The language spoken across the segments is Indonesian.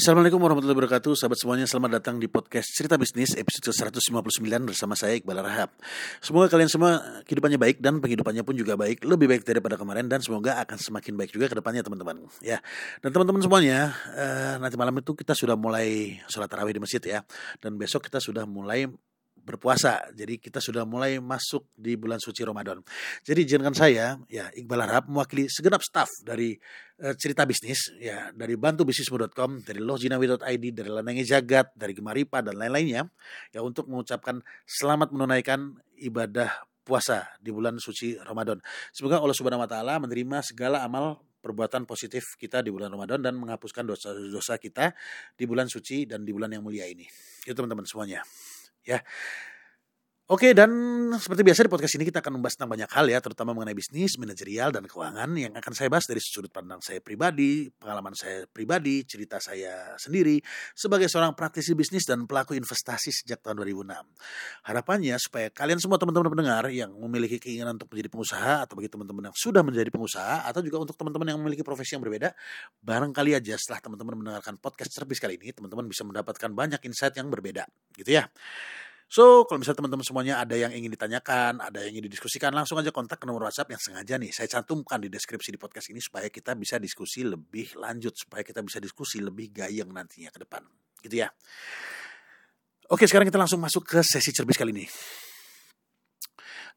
Assalamualaikum warahmatullahi wabarakatuh. Sahabat semuanya selamat datang di podcast Cerita Bisnis episode 159 bersama saya Iqbal Rahab. Semoga kalian semua kehidupannya baik dan penghidupannya pun juga baik Lebih baik daripada kemarin dan semoga akan semakin baik juga ke depannya teman-teman. Ya. Dan teman-teman semuanya eh, nanti malam itu kita sudah mulai sholat tarawih di masjid ya. Dan besok kita sudah mulai berpuasa. Jadi kita sudah mulai masuk di bulan suci Ramadan. Jadi izinkan saya ya Iqbal Harap mewakili segenap staf dari uh, cerita bisnis ya dari bantubisnismu.com, dari lojinawi.id, dari Lanangi Jagat, dari Gemaripa dan lain-lainnya ya untuk mengucapkan selamat menunaikan ibadah puasa di bulan suci Ramadan. Semoga Allah Subhanahu wa taala menerima segala amal perbuatan positif kita di bulan Ramadan dan menghapuskan dosa-dosa kita di bulan suci dan di bulan yang mulia ini. Itu teman-teman semuanya ya. Oke, dan seperti biasa di podcast ini kita akan membahas tentang banyak hal ya, terutama mengenai bisnis, manajerial, dan keuangan yang akan saya bahas dari sudut pandang saya pribadi, pengalaman saya pribadi, cerita saya sendiri, sebagai seorang praktisi bisnis dan pelaku investasi sejak tahun 2006. Harapannya supaya kalian semua teman-teman pendengar yang memiliki keinginan untuk menjadi pengusaha, atau bagi teman-teman yang sudah menjadi pengusaha, atau juga untuk teman-teman yang memiliki profesi yang berbeda, barangkali aja setelah teman-teman mendengarkan podcast servis kali ini, teman-teman bisa mendapatkan banyak insight yang berbeda, gitu ya. So, kalau misalnya teman-teman semuanya ada yang ingin ditanyakan, ada yang ingin didiskusikan, langsung aja kontak ke nomor WhatsApp yang sengaja nih saya cantumkan di deskripsi di podcast ini supaya kita bisa diskusi lebih lanjut, supaya kita bisa diskusi lebih gayeng nantinya ke depan. Gitu ya. Oke, sekarang kita langsung masuk ke sesi cerbis kali ini.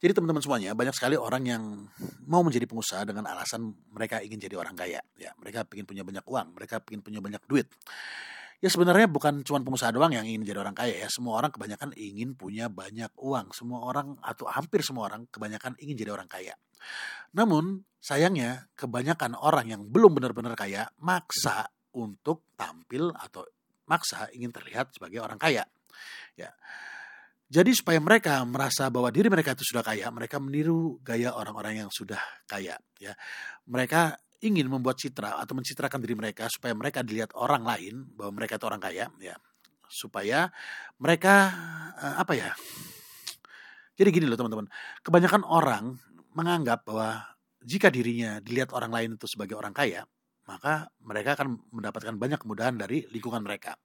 Jadi teman-teman semuanya, banyak sekali orang yang mau menjadi pengusaha dengan alasan mereka ingin jadi orang kaya. Ya, mereka ingin punya banyak uang, mereka ingin punya banyak duit ya sebenarnya bukan cuma pengusaha doang yang ingin jadi orang kaya ya. Semua orang kebanyakan ingin punya banyak uang. Semua orang atau hampir semua orang kebanyakan ingin jadi orang kaya. Namun sayangnya kebanyakan orang yang belum benar-benar kaya maksa untuk tampil atau maksa ingin terlihat sebagai orang kaya. Ya. Jadi supaya mereka merasa bahwa diri mereka itu sudah kaya, mereka meniru gaya orang-orang yang sudah kaya. Ya, mereka ingin membuat citra atau mencitrakan diri mereka supaya mereka dilihat orang lain bahwa mereka itu orang kaya ya. Supaya mereka uh, apa ya? Jadi gini loh teman-teman. Kebanyakan orang menganggap bahwa jika dirinya dilihat orang lain itu sebagai orang kaya maka mereka akan mendapatkan banyak kemudahan dari lingkungan mereka.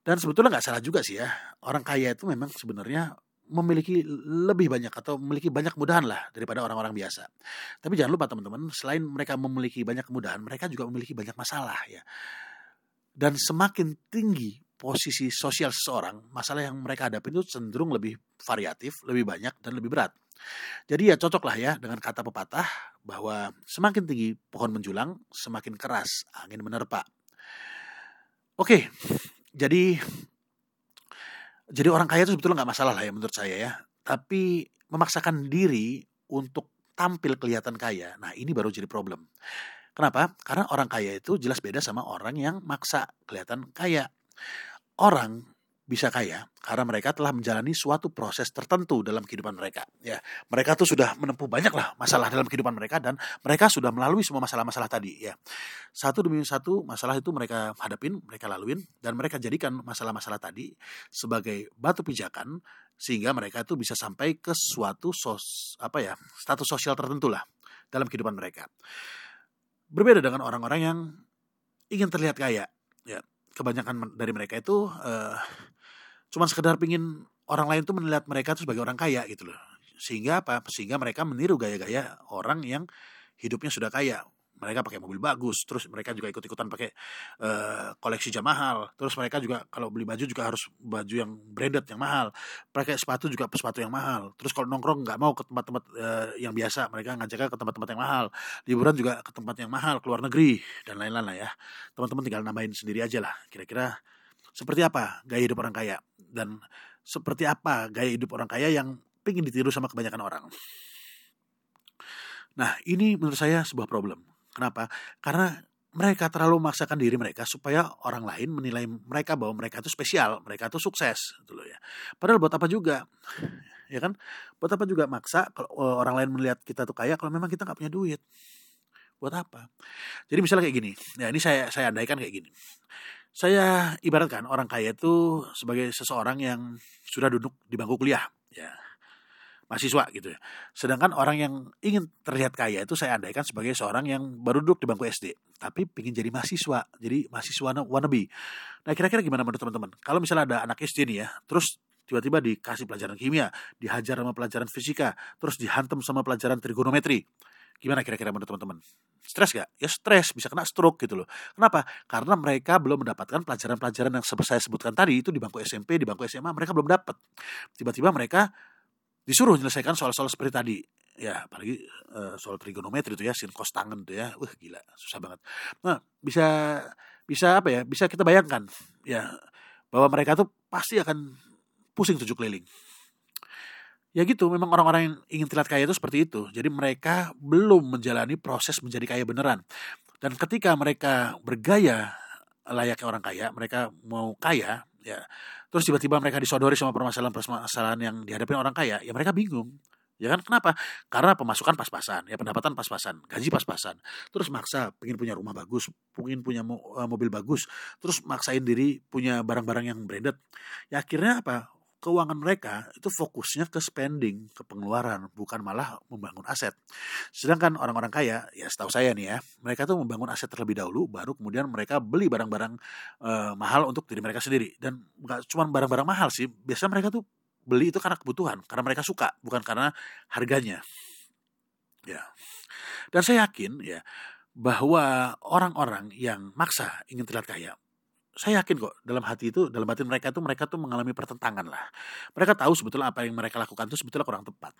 Dan sebetulnya nggak salah juga sih ya orang kaya itu memang sebenarnya memiliki lebih banyak atau memiliki banyak kemudahan lah daripada orang-orang biasa. Tapi jangan lupa teman-teman, selain mereka memiliki banyak kemudahan, mereka juga memiliki banyak masalah ya. Dan semakin tinggi posisi sosial seseorang, masalah yang mereka hadapi itu cenderung lebih variatif, lebih banyak dan lebih berat. Jadi ya cocok lah ya dengan kata pepatah bahwa semakin tinggi pohon menjulang, semakin keras angin menerpa. Oke, jadi jadi orang kaya itu sebetulnya nggak masalah lah ya menurut saya ya. Tapi memaksakan diri untuk tampil kelihatan kaya, nah ini baru jadi problem. Kenapa? Karena orang kaya itu jelas beda sama orang yang maksa kelihatan kaya. Orang bisa kaya karena mereka telah menjalani suatu proses tertentu dalam kehidupan mereka. Ya, mereka tuh sudah menempuh banyak lah masalah dalam kehidupan mereka dan mereka sudah melalui semua masalah-masalah tadi. Ya, satu demi satu masalah itu mereka hadapin, mereka laluin dan mereka jadikan masalah-masalah tadi sebagai batu pijakan sehingga mereka itu bisa sampai ke suatu sos apa ya status sosial tertentu lah dalam kehidupan mereka. Berbeda dengan orang-orang yang ingin terlihat kaya. Ya, kebanyakan dari mereka itu uh, cuma sekedar pingin orang lain tuh melihat mereka tuh sebagai orang kaya gitu loh. Sehingga apa? Sehingga mereka meniru gaya-gaya orang yang hidupnya sudah kaya. Mereka pakai mobil bagus, terus mereka juga ikut-ikutan pakai uh, koleksi jam mahal. Terus mereka juga kalau beli baju juga harus baju yang branded yang mahal. Pakai sepatu juga sepatu yang mahal. Terus kalau nongkrong nggak mau ke tempat-tempat uh, yang biasa, mereka ngajaknya ke tempat-tempat yang mahal. Liburan juga ke tempat yang mahal, ke luar negeri dan lain-lain lah ya. Teman-teman tinggal nambahin sendiri aja lah. Kira-kira seperti apa gaya hidup orang kaya dan seperti apa gaya hidup orang kaya yang ingin ditiru sama kebanyakan orang. Nah, ini menurut saya sebuah problem. Kenapa? Karena mereka terlalu memaksakan diri mereka supaya orang lain menilai mereka bahwa mereka itu spesial, mereka itu sukses, gitu loh ya. Padahal buat apa juga? Ya kan? Buat apa juga maksa kalau e, orang lain melihat kita tuh kaya kalau memang kita nggak punya duit? Buat apa? Jadi misalnya kayak gini. Ya ini saya saya andaikan kayak gini. Saya ibaratkan orang kaya itu sebagai seseorang yang sudah duduk di bangku kuliah, ya. mahasiswa gitu ya. Sedangkan orang yang ingin terlihat kaya itu saya andaikan sebagai seorang yang baru duduk di bangku SD, tapi ingin jadi mahasiswa, jadi mahasiswa wannabe. Nah kira-kira gimana menurut teman-teman? Kalau misalnya ada anak SD nih ya, terus tiba-tiba dikasih pelajaran kimia, dihajar sama pelajaran fisika, terus dihantam sama pelajaran trigonometri. Gimana kira-kira menurut teman-teman? Stres gak? Ya stres, bisa kena stroke gitu loh. Kenapa? Karena mereka belum mendapatkan pelajaran-pelajaran yang seperti saya sebutkan tadi itu di bangku SMP, di bangku SMA mereka belum dapat. Tiba-tiba mereka disuruh menyelesaikan soal-soal seperti tadi. Ya, apalagi uh, soal trigonometri itu ya, sin cos tangen tuh ya. Wah, gila, susah banget. Nah, bisa bisa apa ya? Bisa kita bayangkan ya bahwa mereka tuh pasti akan pusing tujuh keliling. Ya gitu, memang orang-orang yang ingin terlihat kaya itu seperti itu. Jadi mereka belum menjalani proses menjadi kaya beneran. Dan ketika mereka bergaya layaknya orang kaya, mereka mau kaya, ya terus tiba-tiba mereka disodori sama permasalahan-permasalahan yang dihadapi orang kaya, ya mereka bingung. Ya kan kenapa? Karena pemasukan pas-pasan, ya pendapatan pas-pasan, gaji pas-pasan. Terus maksa pengen punya rumah bagus, pengen punya eh, mobil bagus, terus maksain diri punya barang-barang yang branded. Ya akhirnya apa? Keuangan mereka itu fokusnya ke spending, ke pengeluaran, bukan malah membangun aset. Sedangkan orang-orang kaya, ya setahu saya nih ya, mereka tuh membangun aset terlebih dahulu, baru kemudian mereka beli barang-barang uh, mahal untuk diri mereka sendiri. Dan nggak cuma barang-barang mahal sih, biasanya mereka tuh beli itu karena kebutuhan, karena mereka suka, bukan karena harganya. Ya. Dan saya yakin ya bahwa orang-orang yang maksa ingin terlihat kaya saya yakin kok dalam hati itu dalam hati mereka itu mereka tuh mengalami pertentangan lah. Mereka tahu sebetulnya apa yang mereka lakukan itu sebetulnya kurang tepat.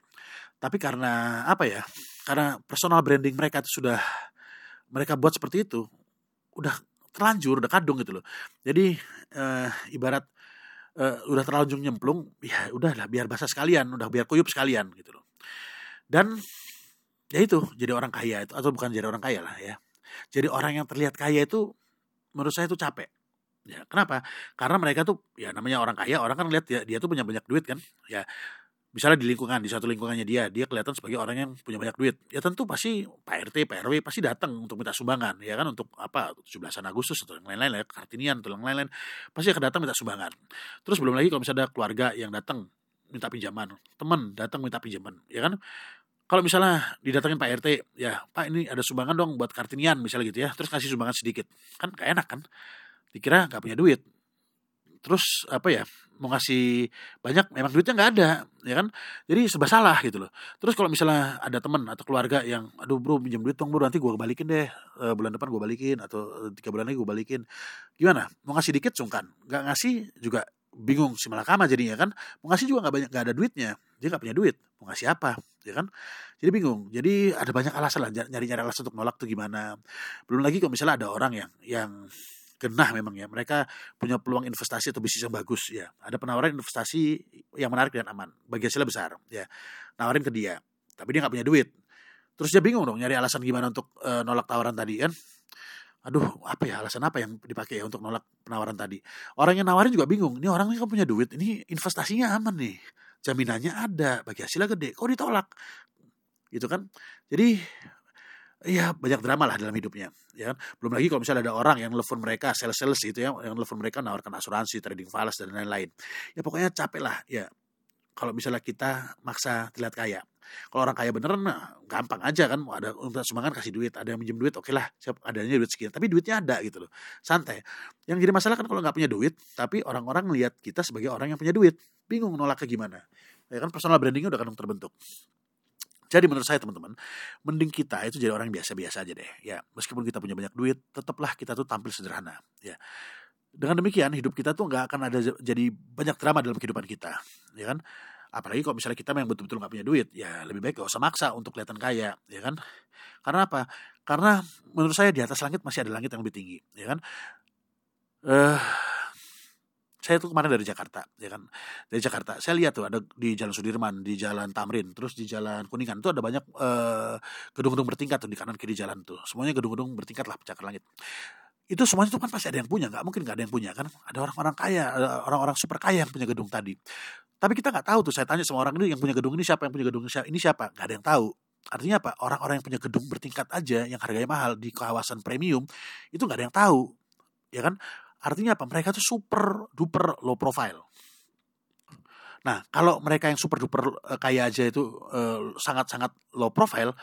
Tapi karena apa ya karena personal branding mereka itu sudah mereka buat seperti itu udah terlanjur udah kadung gitu loh. Jadi uh, ibarat uh, udah terlanjur nyemplung ya udahlah biar basah sekalian udah biar kuyup sekalian gitu loh. Dan ya itu jadi orang kaya itu atau bukan jadi orang kaya lah ya. Jadi orang yang terlihat kaya itu menurut saya itu capek Ya, kenapa? Karena mereka tuh ya namanya orang kaya, orang kan lihat dia, dia tuh punya banyak duit kan. Ya, misalnya di lingkungan, di satu lingkungannya dia, dia kelihatan sebagai orang yang punya banyak duit. Ya tentu pasti Pak RT, Pak RW pasti datang untuk minta sumbangan, ya kan untuk apa? 17 Agustus atau yang lain-lain, ya, Kartinian atau yang lain-lain, pasti akan datang minta sumbangan. Terus belum lagi kalau misalnya ada keluarga yang datang minta pinjaman, teman datang minta pinjaman, ya kan? Kalau misalnya didatengin Pak RT, ya Pak ini ada sumbangan dong buat Kartinian misalnya gitu ya, terus kasih sumbangan sedikit, kan gak enak kan? Dikira nggak punya duit. Terus apa ya mau ngasih banyak memang duitnya nggak ada ya kan? Jadi serba salah gitu loh. Terus kalau misalnya ada teman atau keluarga yang aduh bro pinjam duit dong bro nanti gue balikin deh e, bulan depan gue balikin atau tiga bulan lagi gue balikin. Gimana? Mau ngasih dikit sungkan. Nggak ngasih juga bingung si malakama jadinya kan. Mau ngasih juga nggak banyak nggak ada duitnya. Dia nggak punya duit. Mau ngasih apa? Ya kan? Jadi bingung. Jadi ada banyak alasan lah nyari nyari alasan untuk nolak tuh gimana. Belum lagi kalau misalnya ada orang yang yang genah memang ya. Mereka punya peluang investasi atau bisnis yang bagus ya. Ada penawaran investasi yang menarik dan aman. Bagi hasilnya besar ya. Nawarin ke dia. Tapi dia nggak punya duit. Terus dia bingung dong nyari alasan gimana untuk uh, nolak tawaran tadi kan. Aduh, apa ya alasan apa yang dipakai ya untuk nolak penawaran tadi? Orang yang nawarin juga bingung. Ini orang ini kan punya duit, ini investasinya aman nih. Jaminannya ada, bagi hasilnya gede. Kok ditolak? Gitu kan. Jadi Iya banyak drama lah dalam hidupnya ya kan? Belum lagi kalau misalnya ada orang yang telepon mereka sales sales gitu ya yang telepon mereka nawarkan asuransi trading falas dan lain-lain. Ya pokoknya capek lah ya. Kalau misalnya kita maksa terlihat kaya. Kalau orang kaya beneran nah, gampang aja kan ada untuk sumbangan kasih duit ada yang minjem duit oke lah siap adanya duit sekian. Tapi duitnya ada gitu loh santai. Yang jadi masalah kan kalau nggak punya duit tapi orang-orang melihat kita sebagai orang yang punya duit bingung nolaknya gimana. Ya kan personal brandingnya udah kadang terbentuk jadi menurut saya teman-teman, mending kita itu jadi orang biasa-biasa aja deh. Ya, meskipun kita punya banyak duit, tetaplah kita tuh tampil sederhana. Ya, dengan demikian hidup kita tuh nggak akan ada jadi banyak drama dalam kehidupan kita, ya kan? Apalagi kalau misalnya kita yang betul-betul nggak punya duit, ya lebih baik gak usah maksa untuk kelihatan kaya, ya kan? Karena apa? Karena menurut saya di atas langit masih ada langit yang lebih tinggi, ya kan? Eh, uh, saya tuh kemarin dari Jakarta ya kan? Dari Jakarta. Saya lihat tuh ada di Jalan Sudirman di Jalan Tamrin terus di Jalan Kuningan. Tuh ada banyak eh, gedung-gedung bertingkat tuh di kanan kiri jalan tuh. Semuanya gedung-gedung bertingkat lah pencakar langit. Itu semuanya tuh kan pasti ada yang punya nggak mungkin nggak ada yang punya kan? Ada orang-orang kaya orang-orang super kaya yang punya gedung tadi. Tapi kita nggak tahu tuh saya tanya sama orang ini yang punya gedung ini siapa? Yang punya gedung ini siapa? Nggak ada yang tahu. Artinya apa? Orang-orang yang punya gedung bertingkat aja yang harganya mahal di kawasan premium itu nggak ada yang tahu ya kan Artinya apa? Mereka tuh super duper low profile. Nah, kalau mereka yang super duper uh, kaya aja itu uh, sangat-sangat low profile,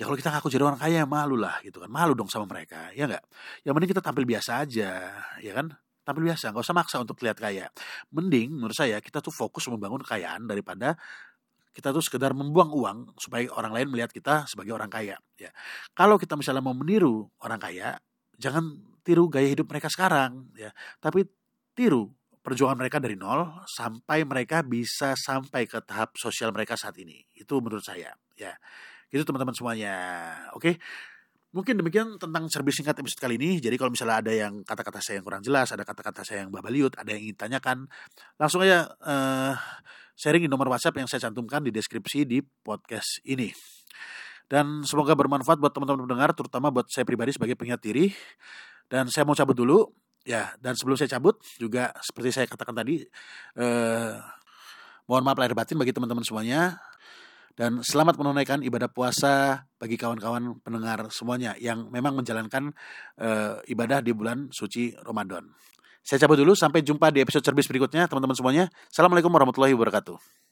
ya kalau kita ngaku jadi orang kaya malu lah gitu kan. Malu dong sama mereka, ya enggak? Yang penting kita tampil biasa aja, ya kan? Tampil biasa, nggak usah maksa untuk terlihat kaya. Mending menurut saya kita tuh fokus membangun kekayaan daripada kita tuh sekedar membuang uang supaya orang lain melihat kita sebagai orang kaya. Ya, kalau kita misalnya mau meniru orang kaya, jangan tiru gaya hidup mereka sekarang, ya, tapi tiru perjuangan mereka dari nol sampai mereka bisa sampai ke tahap sosial mereka saat ini. Itu menurut saya, ya. Itu teman-teman semuanya. Oke. Mungkin demikian tentang servis singkat episode kali ini. Jadi kalau misalnya ada yang kata-kata saya yang kurang jelas, ada kata-kata saya yang babaliut, ada yang ingin tanyakan, langsung aja uh, sharing di nomor WhatsApp yang saya cantumkan di deskripsi di podcast ini. Dan semoga bermanfaat buat teman-teman pendengar, terutama buat saya pribadi sebagai pengingat diri. Dan saya mau cabut dulu. Ya, dan sebelum saya cabut juga seperti saya katakan tadi, eh, mohon maaf lahir batin bagi teman-teman semuanya. Dan selamat menunaikan ibadah puasa bagi kawan-kawan pendengar semuanya yang memang menjalankan eh, ibadah di bulan suci Ramadan. Saya cabut dulu, sampai jumpa di episode cerbis berikutnya teman-teman semuanya. Assalamualaikum warahmatullahi wabarakatuh.